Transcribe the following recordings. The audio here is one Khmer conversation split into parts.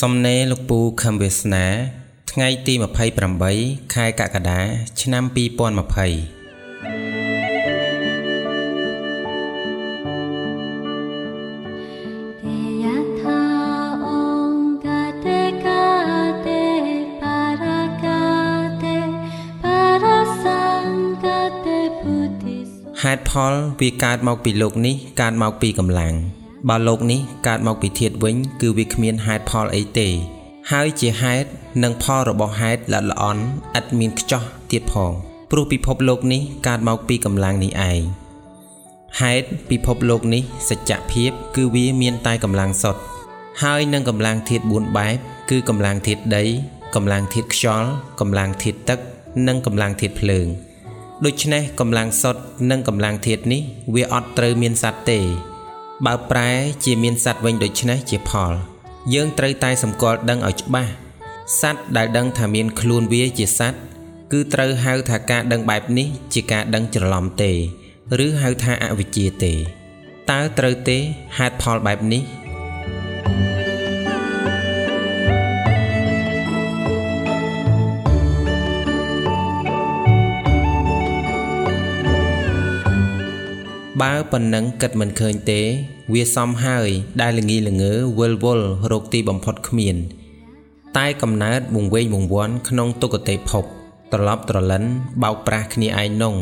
សំណេរលោកពូខឹមវាសនា ថ្ងៃទី28ខែកក្កដាឆ្នាំ2020ហេតុផលវាកើតមកពីលោកនេះកើតមកពីកម្លាំង បើលោកនេះកើតមកពីធាតវិញ គឺវាគ្មានហេតុផលអីទេ ហើយជាហេតុនិងផលរបស់ហេតុល្អល្អន់ឥតមានខ្ចោះទៀតផងព្រោះពិភពលោកនេះកើតមកពីកម្លាំងនេះឯងហេតុពិភពលោកនេះសច្ចភាពគឺវាមានតែកម្លាំងសុទ្ធហើយនឹងកម្លាំងធាត4បែបគឺកម្លាំងធាតដី កម្លាំងធាតខ្យល់កម្លាំងធាតទឹក និងកម្លាំងធាតភ្លើងដូច្នេះកម្លាំងសុទ្ធនិងកម្លាំងធាតនេះ វាអត់ត្រូវមានសត្វទេ បើប្រែជាមានសត្វវិញដូច្នេះជាផល យើងត្រូវតែសម្គាល់ដឹងឲ្យច្បាស់សត្វដែលដឹងថាមានខ្លួនវាជាសត្វគឺត្រូវហៅថាការដឹងបែបនេះជាការដឹងច្រឡំទេ ឬហៅថាអវិជ្ជាទេតើត្រូវទេហេតុផលបែបនេះ បើប៉ុណ្ណឹងគិតមិនឃើញទេ វាសមហើយ ដែលល្ងីល្ងើវិលវល់រោគទីបំផុតគ្មាន តែកំណើតវង្វេងវង្វាន់ក្នុងទុគតិភព ត្រឡប់ត្រលិនបោកប្រាស់គ្នាឯងនង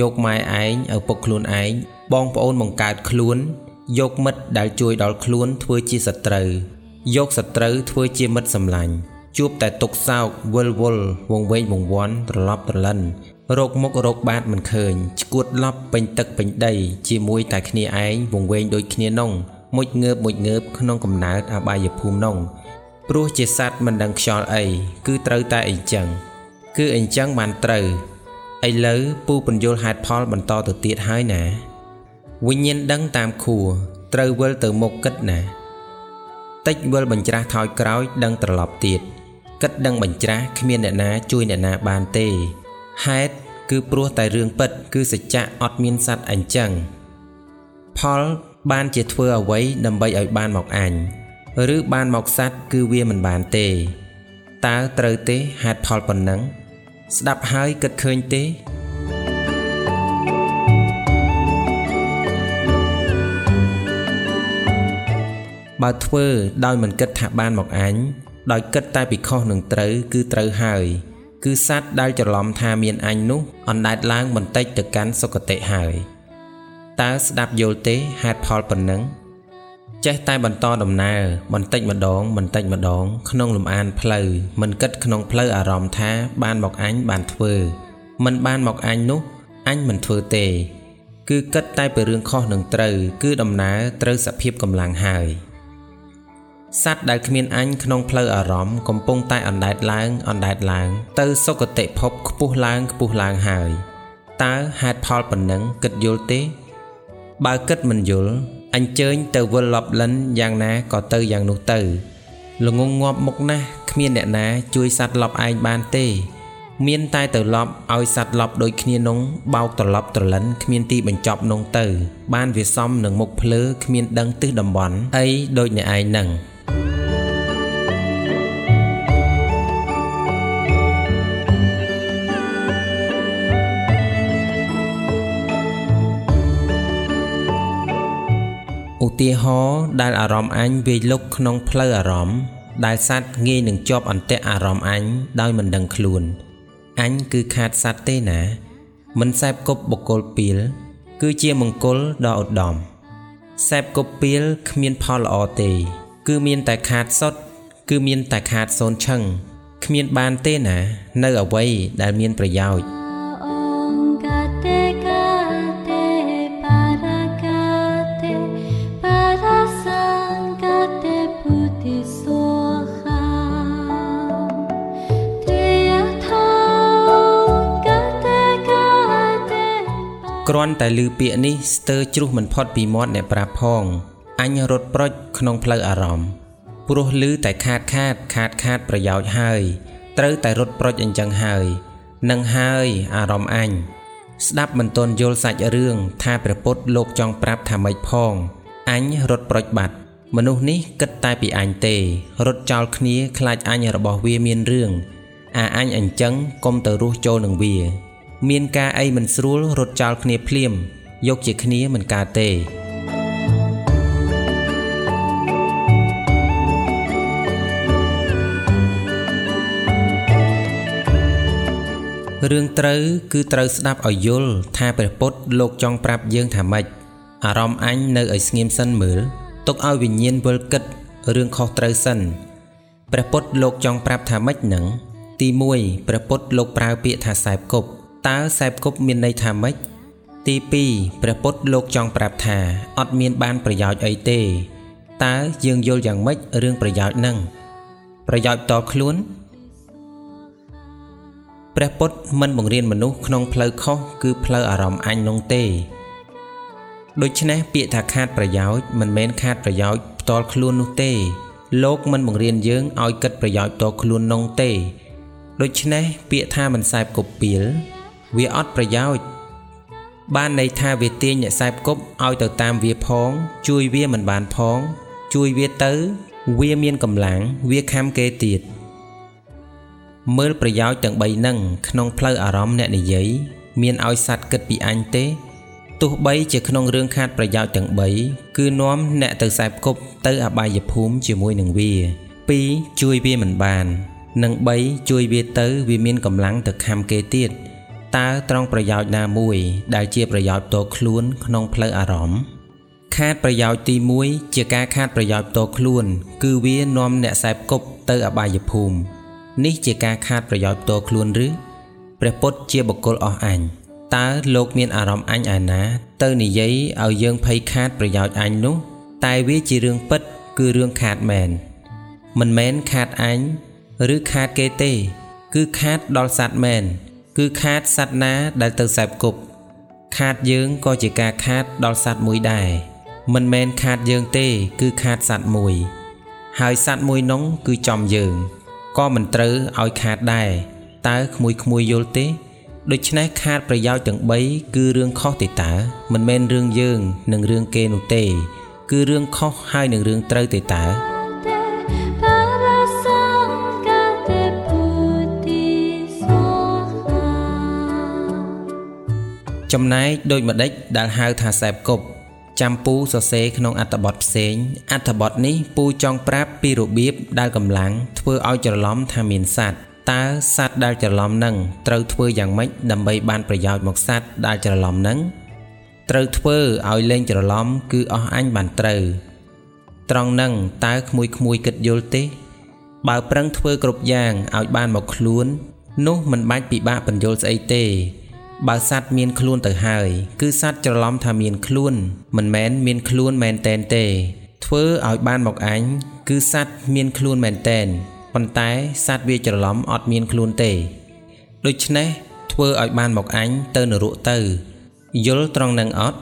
យកម៉ែឯងឪពុកខ្លួនឯងបងប្អូនបង្កើតខ្លួន យកមិត្តដែលជួយដល់ខ្លួនធ្វើជាសត្រូវយកសត្រូវធ្វើជាមិត្តសម្លាញ់ជួបតែទុកសោកវិលវល់វង្វេងវង្វាន់ត្រឡប់ត្រលិន រោគមុខរោគបាតមិនឃើញឈួតឡប់ពេញទឹកពេញដី ជាមួយតែគ្នាឯងវង្វេងដូចគ្នានងមុជងើបមុជងើបក្នុងកំណើតអបាយភូមិនងព្រោះជាសត្វមិនដឹងខ្យល់អីគឺត្រូវតែអីចឹងគឺអីចឹងបានត្រូវឥឡូវពូបញ្យលហេតុផលបន្តទៅទៀតហើយណា វិញ្ញាណដឹងតាមខួរត្រូវវិលទៅមុខគិតណាតិចវិលបញ្ច្រាស់ថយក្រោយ ដឹងត្រឡប់ទៀតគិតដឹងបញ្ច្រាស់គ្មានអ្នកណាជួយអ្នកណាបានទេ ហេតុគឺព្រោះតែរឿងពិត គឺសច្ចៈអត់មានសត្វអញ្ចឹងផលបានជាធ្វើអ្វីដើម្បីឲ្យបានមកអញឬបានមកសត្វគឺវាមិនបានទេតើត្រូវទេហេតុផលប៉ុណ្ណឹងស្ដាប់ហើយគិតឃើញទេបើធ្វើដោយមិនគិតថាបានមកអញដោយគិតតែពីខុសនឹងត្រូវគឺត្រូវហើយ គឺសត្វដែលច្រឡំថាមានអញនោះអណ្ដែតឡើងបន្តិចទៅកាន់សុគតិហើយតើស្ដាប់យល់ទេហេតុផលប៉ុណ្ណឹងចេះតែបន្តដំណើរបន្តិចម្ដងបន្តិចម្ដង ក្នុងលំអានផ្លូវមិនគិតក្នុងផ្លូវអារម្មណ៍ថាបានមកអញបានធ្វើមិនបានមកអញនោះអញមិនធ្វើទេ គឺគិតតែពីរឿងខុសនឹងត្រូវ គឺដំណើរត្រូវសភាពកម្លាំងហើយ។ សត្វដែលគ្មានអញក្នុងផ្លូវអារម្មណ៍កំពុងតែអណ្ដែតឡើងអណ្ដែតឡើង ទៅសុគតិភពខ្ពស់ឡើងខ្ពស់ឡើងហើយតើហេតុផលប៉ុណ្ណឹងគិតយល់ទេ បើគិតមិនយល់អញ្ជើញទៅវិលលប់លិនយ៉ាងណាក៏ទៅយ៉ាងនោះទៅល្ងងងាប់មុខណាស់គ្មានអ្នកណា ជួយសัตว์លប់ឯងបានទេ មានតែទៅលប់ឲ្យសัตว์លប់ដូចគ្នានងបោកត្រឡប់ត្រលិនគ្មានទីបញ្ចប់នងទៅ បានវាសំនឹងមុខភ្លើគ្មានដឹងទិសតំបន់អីដូចអ្នកឯងនឹង ទាហរណ៍ដែលអារម្មណ៍អញវាយលុកក្នុងផ្លូវអារម្មណ៍ដែលសัตว์ងាយនឹងជាប់អន្ទាក់អារម្មណ៍អញដោយមិនដឹងខ្លួនអញគឺខាតសัตว์ទេណា មិនសែបគប់បកុលពីលគឺជាមង្គលដ៏ឧត្តមសែបគប់ពីលគ្មានផលល្អទេ គឺមានតែខាតសុតគឺមានតែខាតសូនឆឹងគ្មានបានទេណា នៅអ្វីដែលមានប្រយោជន៍ គ្រាន់តែឮពាក្យនេះស្ទើរជ្រុះមិនផុតពីមាត់អ្នកប្រាប់ផងអញរត់ប្រុចក្នុងផ្លូវអារម្មណ៍ព្រោះឮតែខាតខាតខាតខាតប្រយោជន៍ហើយ ត្រូវតែរត់ប្រុចអញ្ចឹងហើយនឹងហើយអារម្មណ៍អញស្ដាប់មិនទាន់យល់សាច់រឿងថាព្រះពុទ្ធលោកចង់ប្រាប់ថាម៉េចផងអញរត់ប្រុចបាត់មនុស្សនេះគិតតែពីអញទេ រត់ចោលគ្នាខ្លាចអញរបស់វាមានរឿងអាអញអញ្ចឹងកុំទៅរស់ចូលនឹងវា មានការអីមិនស្រួលរត់ចោលគ្នាភ្លាម យកជាគ្នាមិនកើតទេរឿងត្រូវគឺត្រូវស្ដាប់ឲ្យយល់ថាព្រះពុទ្ធលោកចង់ប្រាប់យើងថាម៉េចអារម្មណ៍អញនៅឲ្យស្ងៀមសិនមើលទុកឲ្យវិញ្ញាណវិលគិតរឿងខុសត្រូវសិនព្រះពុទ្ធលោកចង់ប្រាប់ថាម៉េចនឹងទី1ព្រះពុទ្ធលោកប្រើពាក្យថាសែបគប់ តើសែបគប់មានន័យថាម៉េចទី2ព្រះពុទ្ធលោកចង់ប្រាប់ថាអត់មានបានប្រយោជន៍អីទេ តើយើងយល់យ៉ាងម៉េចរឿងប្រយោជន៍នឹងប្រយោជន៍តខ្លួនព្រះពុទ្ធមិនបង្រៀនមនុស្សក្នុងផ្លូវខុសគឺផ្លូវអារម្មណ៍អញនោះទេដូច្នេះពាក្យថាខាតប្រយោជន៍មិនមែនខាតប្រយោជន៍ផ្ទាល់ខ្លួននោះទេ លោកមិនបង្រៀនយើងឲ្យគិតប្រយោជន៍ផ្ទាល់ខ្លួននោះទេ ដូច្នេះពាក្យថាមិនសែបគប់ពីល វាអត់ប្រយោជន៍បានន័យថាវាទាញអ្នកសែបគប់ឲ្យទៅតាមវាផង ជួយវាមិនបានផង ជួយវាទៅ វាមានកម្លាំងវាខំគេទៀតមើលប្រយោជន៍ទាំង3នឹងក្នុងផ្លូវអារម្មណ៍អ្នកនិយាយមានឲ្យសัตว์គិតពីអញទេទោះបីជាក្នុងរឿងខាតប្រយោជន៍ទាំង3គឺនាំអ្នកទៅសែបគប់ទៅអបាយភូមិជាមួយនឹងវា2ជួយវាមិនបាន និង3ជួយវាទៅ វាមានកម្លាំងទៅខំគេទៀត តើត្រង់ប្រយោជន៍ណាមួយ ដែលជាប្រយោជន៍ផ្ទាល់ខ្លួនក្នុងផ្លូវអារម្មណ៍ខាតប្រយោជន៍ទី1ជាការខាតប្រយោជន៍ផ្ទាល់ខ្លួន គឺវានាំអ្នកសែបគប់ទៅអបាយភូមិនេះជាការខាតប្រយោជន៍ផ្ទាល់ខ្លួនឬព្រះពុទ្ធជាបុគ្គលអស់អញតើលោកមានអារម្មណ៍អញឯណា ទៅនិយាយឲ្យយើងភ័យខាតប្រយោជន៍អញនោះ តែវាជារឿងពិត គឺរឿងខាតមែនមិនមែនខាតអញឬខាតគេទេ គឺខាតដល់សัตว์មែន គឺខាតសត្វណាដែលទៅសែបគប់ខាតយើងក៏ជាការខាតដល់សត្វមួយដែរមិនមែនខាតយើងទេ គឺខាតសត្វមួយ ហើយសត្វមួយនោះគឺចំយើងក៏មិនត្រូវឲ្យខាតដែរតើក្មួយក្មួយយល់ទេដូច្នេះខាតប្រយោជន៍ទាំង3គឺរឿងខុសទេតើមិនមែនរឿងយើង និងរឿងគេនោះទេ គឺរឿងខុសហើយនឹងរឿងត្រូវទេតើ ចំណែកដូចម្ដេចដែលហៅថាសែបគប់ចាំពូសរសេរក្នុងអត្ថបទផ្សេងអត្ថបទនេះពូចង់ប្រាប់ពីរបៀបដែលកម្លាំងធ្វើឲ្យច្រឡំថាមានសัตว์តើសัตว์ដែលច្រឡំនឹងត្រូវធ្វើយ៉ាងម៉េចដើម្បីបានប្រយោជន៍មកសัตว์ដែលច្រឡំនឹងត្រូវធ្វើឲ្យលែងច្រឡំគឺអស់អញបានត្រូវត្រង់នឹងតើក្មួយក្មួយគិតយល់ទេ បើប្រឹងធ្វើគ្រប់យ៉ាងឲ្យបានមកខ្លួន នោះមិនបាច់ពិបាកបញ្យល់ស្អីទេ បើសត្វមានខ្លួនទៅហើយ គឺសត្វច្រឡំថាមានខ្លួន មិនមែនមានខ្លួនមែនតែនទេ ធ្វើឲ្យបានមកអញគឺសត្វមានខ្លួនមែនតែនប៉ុន្តែសត្វវាច្រឡំអត់មានខ្លួនទេ ដូច្នេះធ្វើឲ្យបានមកអញទៅនរកទៅ យល់ត្រង់នឹងអត់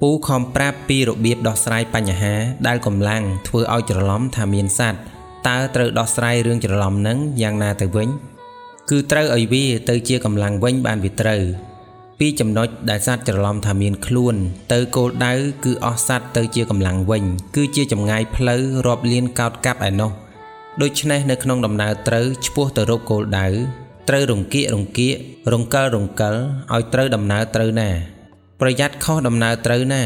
ពូខំប្រាប់ពីរបៀបដោះស្រាយបញ្ហា ដែលកំឡាំងធ្វើឲ្យច្រឡំថាមានសត្វតើត្រូវដោះស្រាយរឿងច្រឡំនឹងយ៉ាងណាទៅវិញ គឺត្រូវឲ្យវាទៅជាកម្លាំងវិញបានវាត្រូវ ពីចំណុចដែលសត្វច្រឡំថាមានខ្លួន ទៅគោលដៅគឺអស់សត្វទៅជាកម្លាំងវិញ គឺជាចម្ងាយផ្លូវរាប់លានកោតកាប់ឯណោះដូច្នេះនៅក្នុងដំណើរត្រូវឆ្ពោះទៅរកគោលដៅត្រូវរង្គៀករង្គៀករង្កិលរង្កិលឲ្យត្រូវដំណើរត្រូវណា ប្រយ័ត្នខុសដំណើរត្រូវណា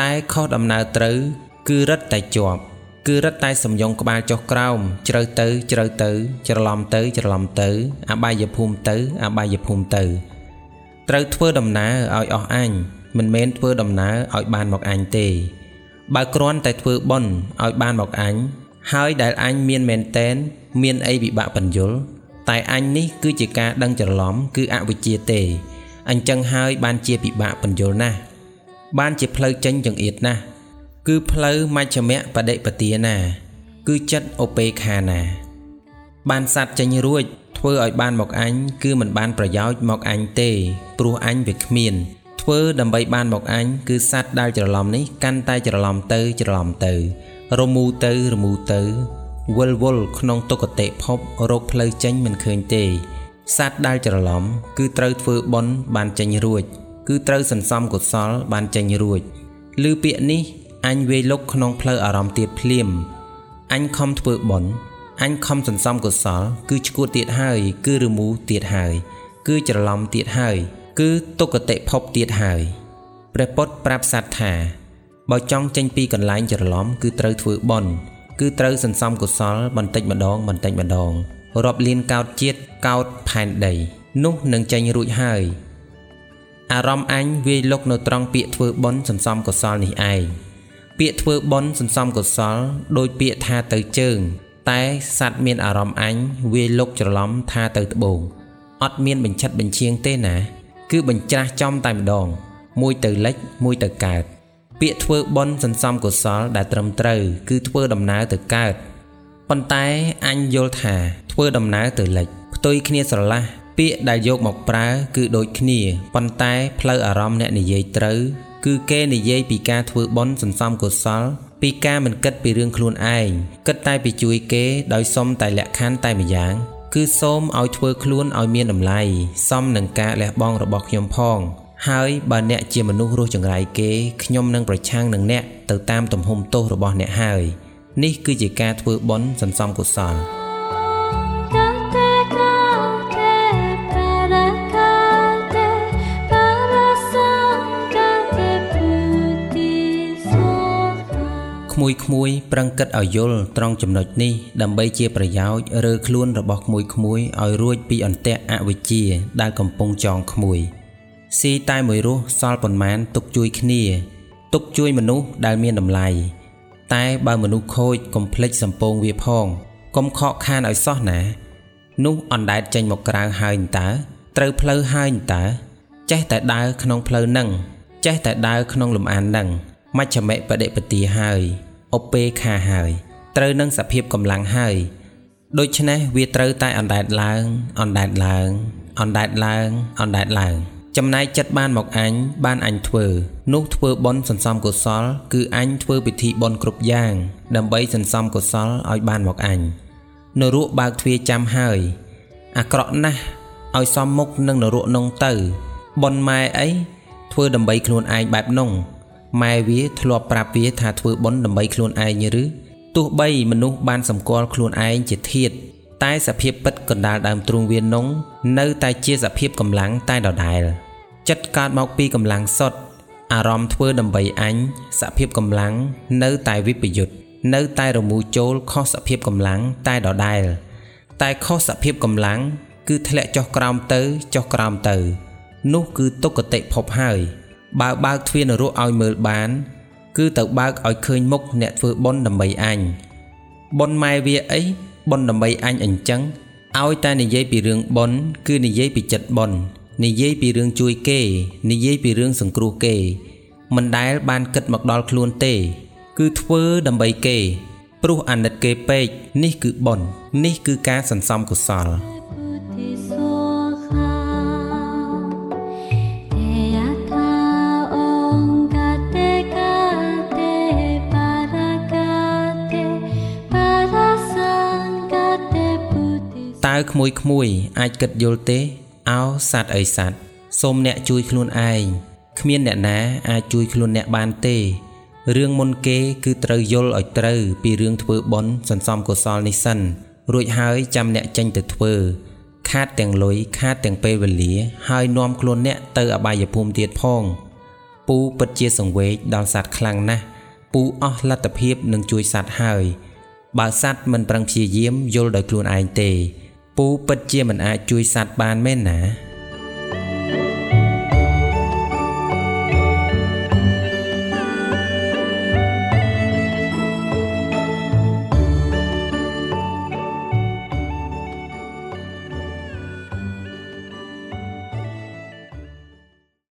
តែខុសដំណើរត្រូវ គឺរឹតតែជាប់ គឺរឹតតែសំយងក្បាលចុះក្រោមជ្រៅទៅជ្រៅទៅ ច្រឡំទៅច្រឡំទៅ អបាយភូមិទៅ អបាយភូមិទៅត្រូវធ្វើដំណើរឲ្យអស់អញមិនមែនធ្វើដំណើរឲ្យបានមកអញទេ បើគ្រាន់តែធ្វើបុណ្យឲ្យបានមកអញហើយដែលអញមានមែនតែនមានអីពិបាកបញ្យលតែអញនេះគឺជាការដឹងច្រឡំគឺអវិជ្ជាទេអញ្ចឹងហើយបានជាពិបាកបញ្យលណាស់បានជាផ្លូវចេញចង្អៀតណាស់ គឺផ្លូវមជ្ឈមៈបដិបទាណា គឺចិត្តឧបេខាណា បានសัตว์ចេញរួចធ្វើឲ្យបានមកអញគឺមិនបានប្រយោជន៍មកអញទេ ព្រោះអញវាគ្មាន ធ្វើដើម្បីបានមកអញគឺសัตว์ដែលច្រឡំនេះកាន់តែច្រឡំទៅច្រឡំទៅរមូទៅរមូទៅវិលវល់ក្នុងទុគតិភពរោគផ្លូវចេញមិនឃើញទេសัตว์ដែលច្រឡំគឺត្រូវធ្វើបុណ្យបានចេញរួច គឺត្រូវសន្សំកុសលបានចេញរួចឬពាក្យនេះ អញវាយលុកក្នុងផ្លូវអារម្មណ៍ទៀតភ្លាមអញខំធ្វើបន់អញខំសន្សំកុសល គឺឈួតទៀតហើយ គឺរមូទៀតហើយ គឺច្រឡំទៀតហើយ គឺទុគតិភពទៀតហើយព្រះពុទ្ធប្រាប់សត្វថាបើចង់ចេញពីកន្លែងច្រឡំគឺត្រូវធ្វើបន់គឺត្រូវសន្សំកុសល បន្តិចម្ដង បន្តិចម្ដងរាប់លានកោតជាតិកោតផែនដី នោះនឹងចេញរួចហើយអារម្មណ៍អញវាយលុកនៅត្រង់ពាក្យធ្វើបន់សន្សំកុសលនេះឯង ពាក្យធ្វើបន់សន្សំកុសល ដោយពាក្យថាទៅជើង តែសัตว์មានអារម្មណ៍អញវាយលុកច្រឡំថាទៅត្បូងអត់មានបញ្ឆិតបញ្ឈៀងទេណា គឺបញ្ច្រាស់ចំតែម្ដង មួយទៅលិចមួយទៅកើតពាក្យធ្វើបន់សន្សំកុសលដែលត្រឹមត្រូវគឺធ្វើដំណើរទៅកើតប៉ុន្តែអញយល់ថាធ្វើដំណើរទៅលិចផ្ទុយគ្នាស្រឡះពាក្យដែលយកមកប្រើគឺដូចគ្នាប៉ុន្តែផ្លូវអារម្មណ៍អ្នកនិយាយត្រូវ គឺគេនិយាយពីការធ្វើបន់សន្សំកុសល ពីការមិនគិតពីរឿងខ្លួនឯងគិតតែពីជួយគេដោយសុំតែលក្ខខណ្ឌតែម្យ៉ាងគឺសូមឲ្យធ្វើខ្លួនឲ្យមានតម្លៃសមនឹងការលះបង់របស់ខ្ញុំផង ហើយបើអ្នកជាមនុស្សរស់ចង្រៃគេខ្ញុំនឹងប្រឆាំងនឹងអ្នកទៅតាមទំហំទោសរបស់អ្នកហើយនេះគឺជាការធ្វើបន់សន្សំកុសល ក្មួយក្មួយប្រឹងគិតឲ្យយល់ត្រង់ចំណុចនេះដើម្បីជាប្រយោជន៍រើខ្លួនរបស់ក្មួយក្មួយឲ្យរួចពីអន្ទាក់អវិជ្ជាដែលកំពុងចងក្មួយស៊ីតែមួយរស់សល់ប៉ុន្មានទុកជួយគ្នា ទុកជួយមនុស្សដែលមានតម្លៃតែបើមនុស្សខូចកុំភ្លេចសំពងវាផងកុំខកខានឲ្យសោះណា នោះអណ្ដែតចេញមកក្រៅហើយតើត្រូវផ្លូវហើយតើចេះតែដើរក្នុងផ្លូវនឹងចេះតែដើរក្នុងលំអាននឹងមជ្ឈមិបដិបទាហើយ អពេខាហើយ ត្រូវនឹងសភាពកម្លាំងហើយដូច្នេះវាត្រូវតែអណ្ដែតឡើងអណ្ដែតឡើងអណ្ដែតឡើងអណ្ដែតឡើងចំណែកចិត្តបានមកអញបានអញធ្វើនោះធ្វើបន់សន្សំកុសល គឺអញធ្វើពិធីបន់គ្រប់យ៉ាង ដើម្បីសន្សំកុសលឲ្យបានមកអញនរកបើកទ្វារចាំហើយអាក្រក់ណាស់ឲ្យសំមុខនឹងនរកនងទៅបន់ម៉ែអីធ្វើដើម្បីខ្លួនឯងបែបនង ម៉ែវាធ្លាប់ប្រាប់វាថាធ្វើបន់ដើម្បីខ្លួនឯងឬទោះបីមនុស្សបានសម្គាល់ខ្លួនឯងជាធាតតែសភាពពិតកណ្ដាលដើមទ្រូងវានងនៅតែជាសភាពកម្លាំងតែដដែលចិត្តកើតមកពីកម្លាំងសុទ្ធអារម្មណ៍ធ្វើដើម្បីអញសភាពកម្លាំងនៅតែវិបយុទ្ធនៅតែរមូរចូលខុសសភាពកម្លាំងតែដដែលតែខុសសភាពកម្លាំងគឺធ្លាក់ចុះក្រោមទៅចុះក្រោមទៅ នោះគឺទុគតិភពហើយ បើបើកទ្វារនរកឲ្យមើលបាន គឺទៅបើកឲ្យឃើញមុខអ្នកធ្វើបុណ្យដើម្បីអញបុណ្យម៉ែវាអីប៉ុនដើម្បីអញអញ្ចឹងឲ្យតែនិយាយពីរឿងប៉ុនគឺនិយាយពីចិត្តប៉ុននិយាយពីរឿងជួយគេ និយាយពីរឿងសង្គ្រោះគេ មិនដែលបានគិតមកដល់ខ្លួនទេ គឺធ្វើដើម្បីគេព្រោះអាណិតគេពេកនេះគឺប៉ុននេះគឺការសន្សំកុសល ក្មួយក្មួយអាចគិតយល់ទេអោសัตว์អីសัตว์សូមអ្នកជួយខ្លួនឯងគ្មានអ្នកណាអាចជួយខ្លួនអ្នកបានទេរឿងមុនគេគឺត្រូវយល់ឲ្យត្រូវពីរឿងធ្វើបន់សន្សំកុសលនេះសិនរួចហើយចាំអ្នកចេញទៅធ្វើខាតទាំងលុយខាតទាំងពេលវេលា ហើយនាំខ្លួនអ្នកទៅអបាយភូមិទៀតផងពូពិតជាសង្វេគដល់សัตว์ខ្លាំងណាស់ពូអស់លទ្ធភាពនឹងជួយសัตว์ហើយបើសัตว์មិនប្រឹងព្យាយាមយល់ដោយខ្លួនឯងទេ ពូពិតជាមិនអាចជួយសัตว์បានមែនណា